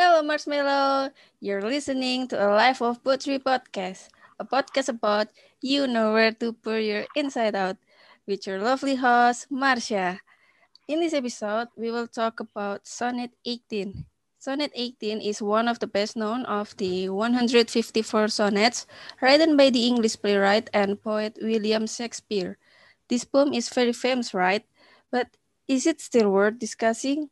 Hello, Marshmallow. You're listening to a Life of Poetry podcast, a podcast about you know where to pour your inside out with your lovely host, Marsha. In this episode, we will talk about Sonnet 18. Sonnet 18 is one of the best known of the 154 sonnets written by the English playwright and poet William Shakespeare. This poem is very famous, right? But is it still worth discussing?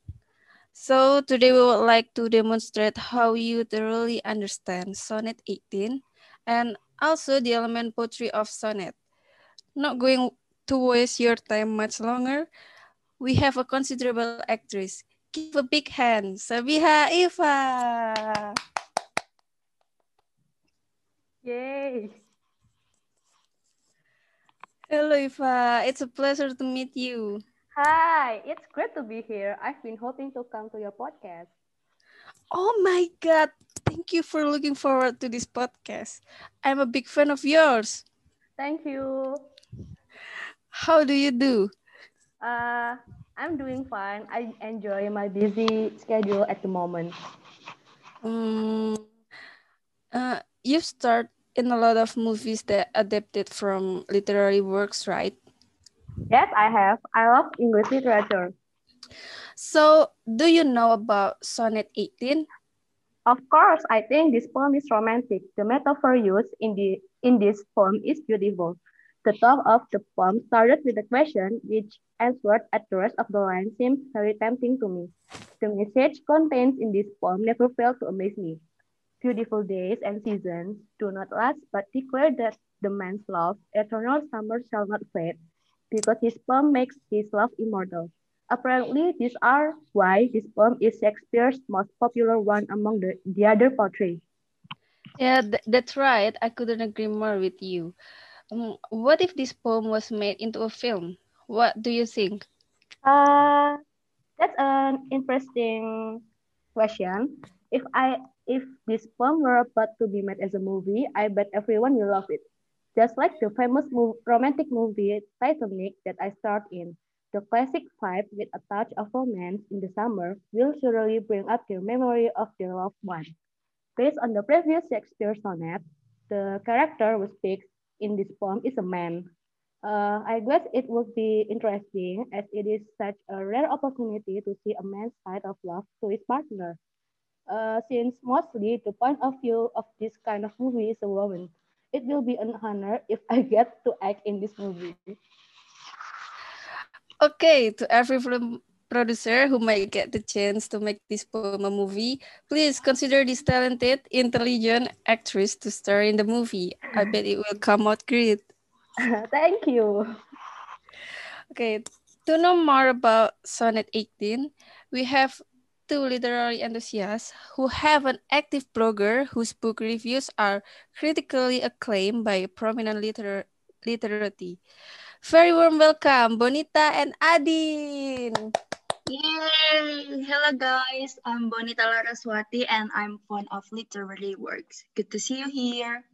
So today we would like to demonstrate how you thoroughly understand Sonnet 18 and also the element poetry of sonnet. Not going to waste your time much longer, we have a considerable actress. Give a big hand, Sabiha Iffa. Yay! Hello, Iffa. It's a pleasure to meet you. Hi, it's great to be here. I've been hoping to come to your podcast. Oh my God. Thank you for looking forward to this podcast. I'm a big fan of yours. Thank you. How do you do? Uh, I'm doing fine. I enjoy my busy schedule at the moment. Um, uh, you start in a lot of movies that adapted from literary works, right? Yes, I have. I love English literature. So, do you know about Sonnet 18? Of course, I think this poem is romantic. The metaphor used in, the, in this poem is beautiful. The top of the poem started with a question which answered at the rest of the line seems very tempting to me. The message contained in this poem never failed to amaze me. Beautiful days and seasons do not last, but declare that the man's love, eternal summer shall not fade, because his poem makes his love immortal. Apparently, these are why this poem is Shakespeare's most popular one among the, the other poetry. Yeah, th that's right. I couldn't agree more with you. Um, what if this poem was made into a film? What do you think? Uh, that's an interesting question. If I if this poem were about to be made as a movie, I bet everyone will love it. Just like the famous move, romantic movie Titanic that I starred in, the classic vibe with a touch of romance in the summer will surely bring up the memory of their loved one. Based on the previous Shakespeare sonnet, the character who speaks in this poem is a man. Uh, I guess it would be interesting as it is such a rare opportunity to see a man's side of love to his partner. Uh, since mostly the point of view of this kind of movie is a woman, it will be an honor if I get to act in this movie. Okay, to every film producer who might get the chance to make this poem a movie, please consider this talented, intelligent actress to star in the movie. I bet it will come out great. Thank you. Okay, to know more about Sonnet 18, we have two literary enthusiasts who have an active blogger whose book reviews are critically acclaimed by prominent liter literati. Very warm welcome, Bonita and Adin. Yay! Hello guys, I'm Bonita Laraswati and I'm fond of literary works. Good to see you here.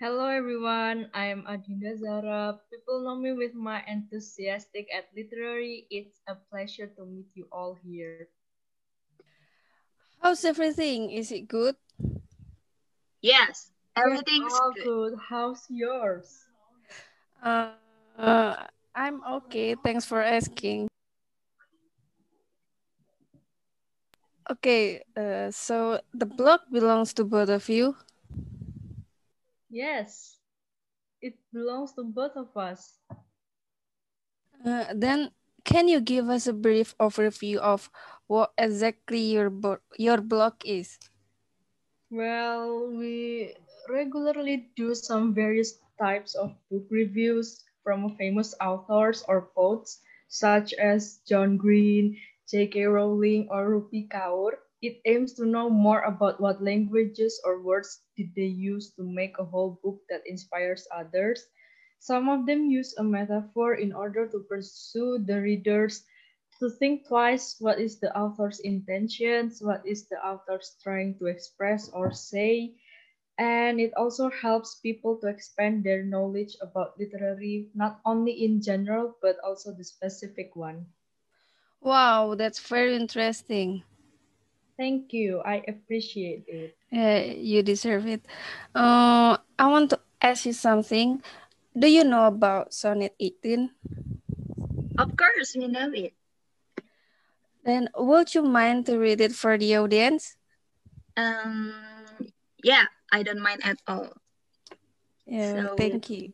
Hello everyone, I'm Adinda Zahrah. People know me with my enthusiastic at literary. It's a pleasure to meet you all here. How's everything? Is it good? Yes, everything's all good. good. How's yours? Uh, uh, I'm okay. Thanks for asking. Okay, uh, so the blog belongs to both of you. Yes, it belongs to both of us. Uh, then, can you give us a brief overview of what exactly your your blog is? Well, we regularly do some various types of book reviews from famous authors or poets such as John Green, J.K. Rowling, or Rupi Kaur. It aims to know more about what languages or words did they use to make a whole book that inspires others. Some of them use a metaphor in order to pursue the readers to think twice what is the author's intentions, what is the author's trying to express or say, and it also helps people to expand their knowledge about literary, not only in general, but also the specific one. Wow, that's very interesting. Thank you. I appreciate it. Yeah, you deserve it. Uh, I want to ask you something. Do you know about Sonnet 18? Of course, we know it. Then would you mind to read it for the audience? Um, yeah, I don't mind at all. Yeah, So- thank you.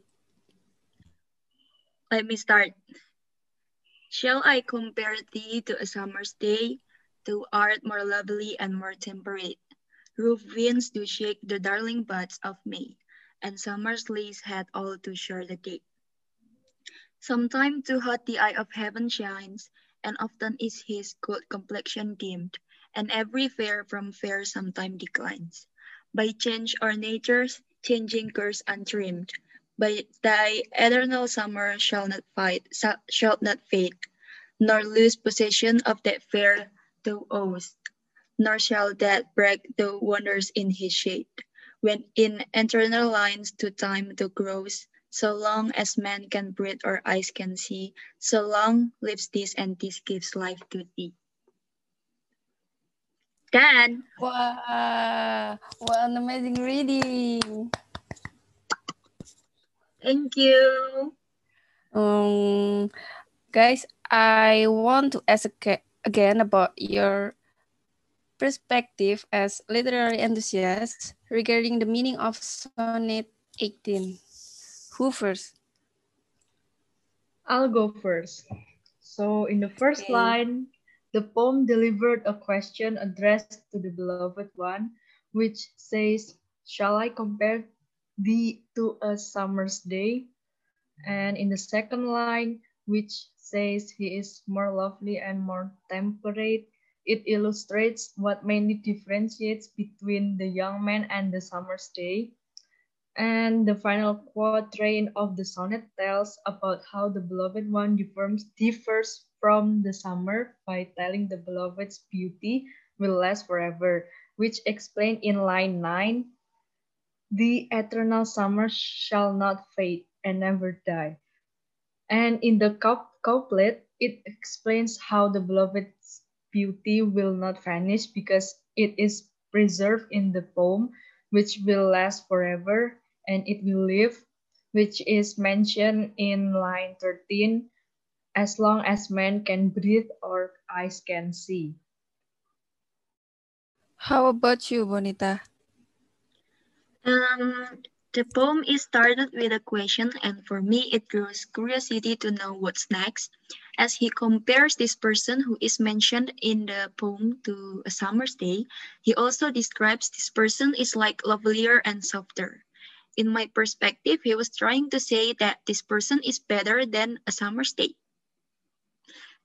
Let me start. Shall I compare thee to a summer's day? Thou art more lovely and more temperate. Roof winds do shake the darling buds of May, and summer's leaves had all to share the gate. Sometime too hot the eye of heaven shines, and often is his gold complexion dimmed, and every fair from fair sometime declines. By change or nature's changing curse untrimmed, but thy eternal summer shall not fight, shall not fade, nor lose possession of that fair thou owest, nor shall that break the wonders in his shade. When in eternal lines to time thou grows, so long as man can breathe or eyes can see, so long lives this and this gives life to thee. Dad, Wow, what an amazing reading. thank you. Um, guys, I want to ask aga- again about your perspective as literary enthusiasts regarding the meaning of Sonnet 18. Who first? I'll go first. So, in the first Okay. line, the poem delivered a question addressed to the beloved one, which says, Shall I compare thee to a summer's day? And in the second line, which says, He is more lovely and more temperate, it illustrates what mainly differentiates between the young man and the summer's day. And the final quatrain of the sonnet tells about how the beloved one differs, differs from the summer by telling the beloved's beauty will last forever, which explained in line 9 the eternal summer shall not fade and never die. And in the couplet, it explains how the beloved's beauty will not vanish because it is preserved in the poem, which will last forever and it will live, which is mentioned in line 13, as long as man can breathe or eyes can see. How about you, Bonita? Um, the poem is started with a question, and for me, it grows curiosity to know what's next. As he compares this person who is mentioned in the poem to a summer's day, he also describes this person is like lovelier and softer. In my perspective, he was trying to say that this person is better than a summer's day.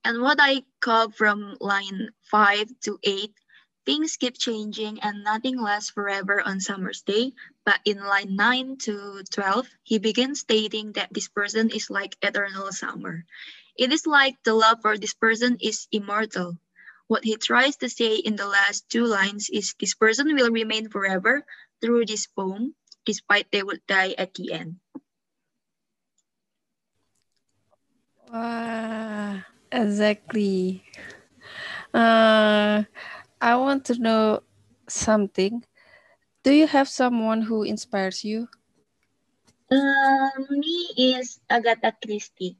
And what I call from line 5 to 8 Things keep changing and nothing lasts forever on summer's day, but in line 9 to 12, he begins stating that this person is like eternal summer. It is like the love for this person is immortal. What he tries to say in the last two lines is this person will remain forever through this poem, despite they would die at the end. Wow, exactly. Uh, I want to know something. Do you have someone who inspires you? Um, me is Agatha Christie.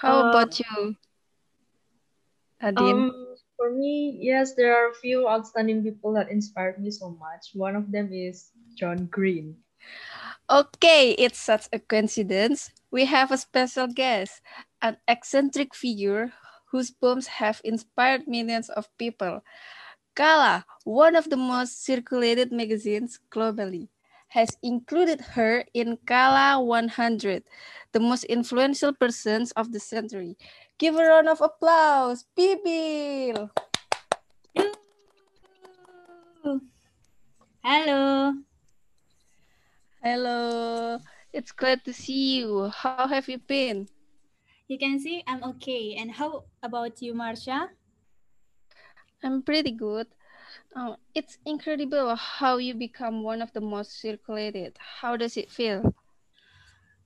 How Uh, about you, Adin? Um, for me, yes, there are a few outstanding people that inspired me so much. One of them is John Green. Okay, it's such a coincidence. We have a special guest, an eccentric figure whose poems have inspired millions of people. Kala, one of the most circulated magazines globally, has included her in Kala 100, the most influential persons of the century. Give a round of applause, Bibil! Hello. Hello, it's glad to see you. How have you been? You can see I'm okay. And how about you, Marsha? I'm pretty good. Oh, it's incredible how you become one of the most circulated. How does it feel?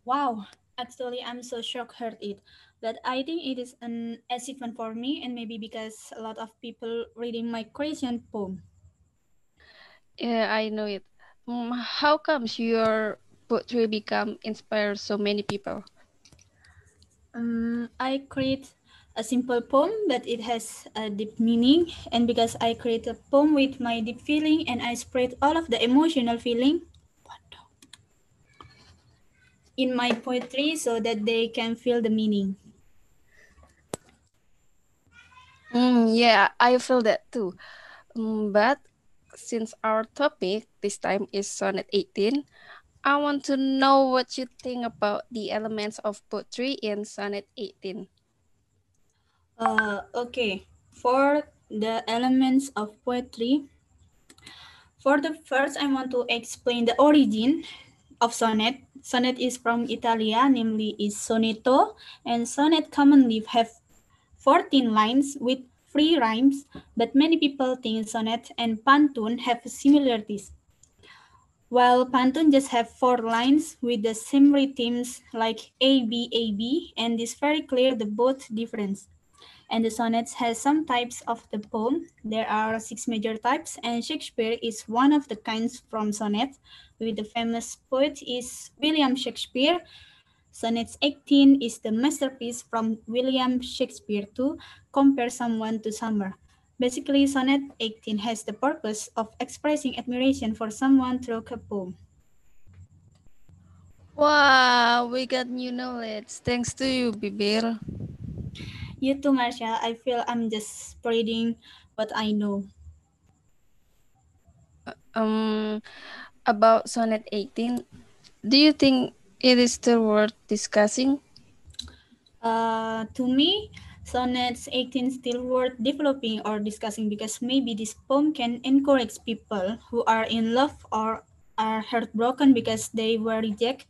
Wow, Actually, I'm so shocked heard it, but I think it is an achievement for me, and maybe because a lot of people reading my creation poem. Yeah, I know it. Mm, how comes your poetry become inspire so many people? Um, I create a simple poem, but it has a deep meaning, and because I create a poem with my deep feeling, and I spread all of the emotional feeling in my poetry so that they can feel the meaning. Mm, yeah, I feel that too. Mm, but since our topic this time is Sonnet 18, I want to know what you think about the elements of poetry in Sonnet 18. Uh, okay, for the elements of poetry, for the first, I want to explain the origin of sonnet. Sonnet is from Italia, namely is sonetto, and sonnet commonly have 14 lines with three rhymes, but many people think sonnet and pantun have similarities. While pantun just have four lines with the same rhythms like A, B, A, B, and it's very clear the both difference. And the sonnets has some types of the poem. There are six major types, and Shakespeare is one of the kinds from sonnet, with the famous poet is William Shakespeare. Sonnets 18 is the masterpiece from William Shakespeare to compare someone to summer. Basically, Sonnet 18 has the purpose of expressing admiration for someone through a poem. Wow, we got new knowledge. Thanks to you, Bibir. You too, Marsha. I feel I'm just spreading what I know. Um, about Sonnet 18, do you think it is still worth discussing? Uh, to me, Sonnets 18 still worth developing or discussing because maybe this poem can encourage people who are in love or are heartbroken because they were rejected.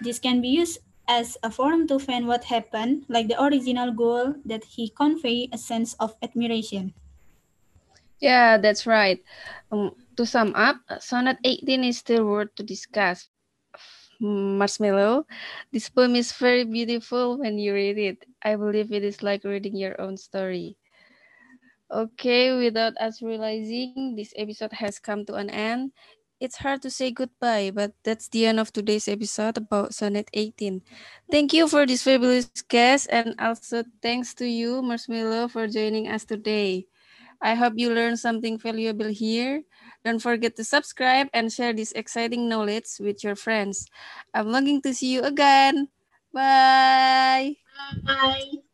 This can be used as a forum to find what happened, like the original goal that he convey a sense of admiration. Yeah, that's right. Um, to sum up, Sonnet 18 is still worth to discuss. Marshmallow, this poem is very beautiful when you read it. I believe it is like reading your own story. Okay, without us realizing, this episode has come to an end. It's hard to say goodbye, but that's the end of today's episode about Sonnet 18. Thank you for this fabulous guest, and also thanks to you, Marshmallow, for joining us today. I hope you learned something valuable here. Don't forget to subscribe and share this exciting knowledge with your friends. I'm longing to see you again. Bye. Bye.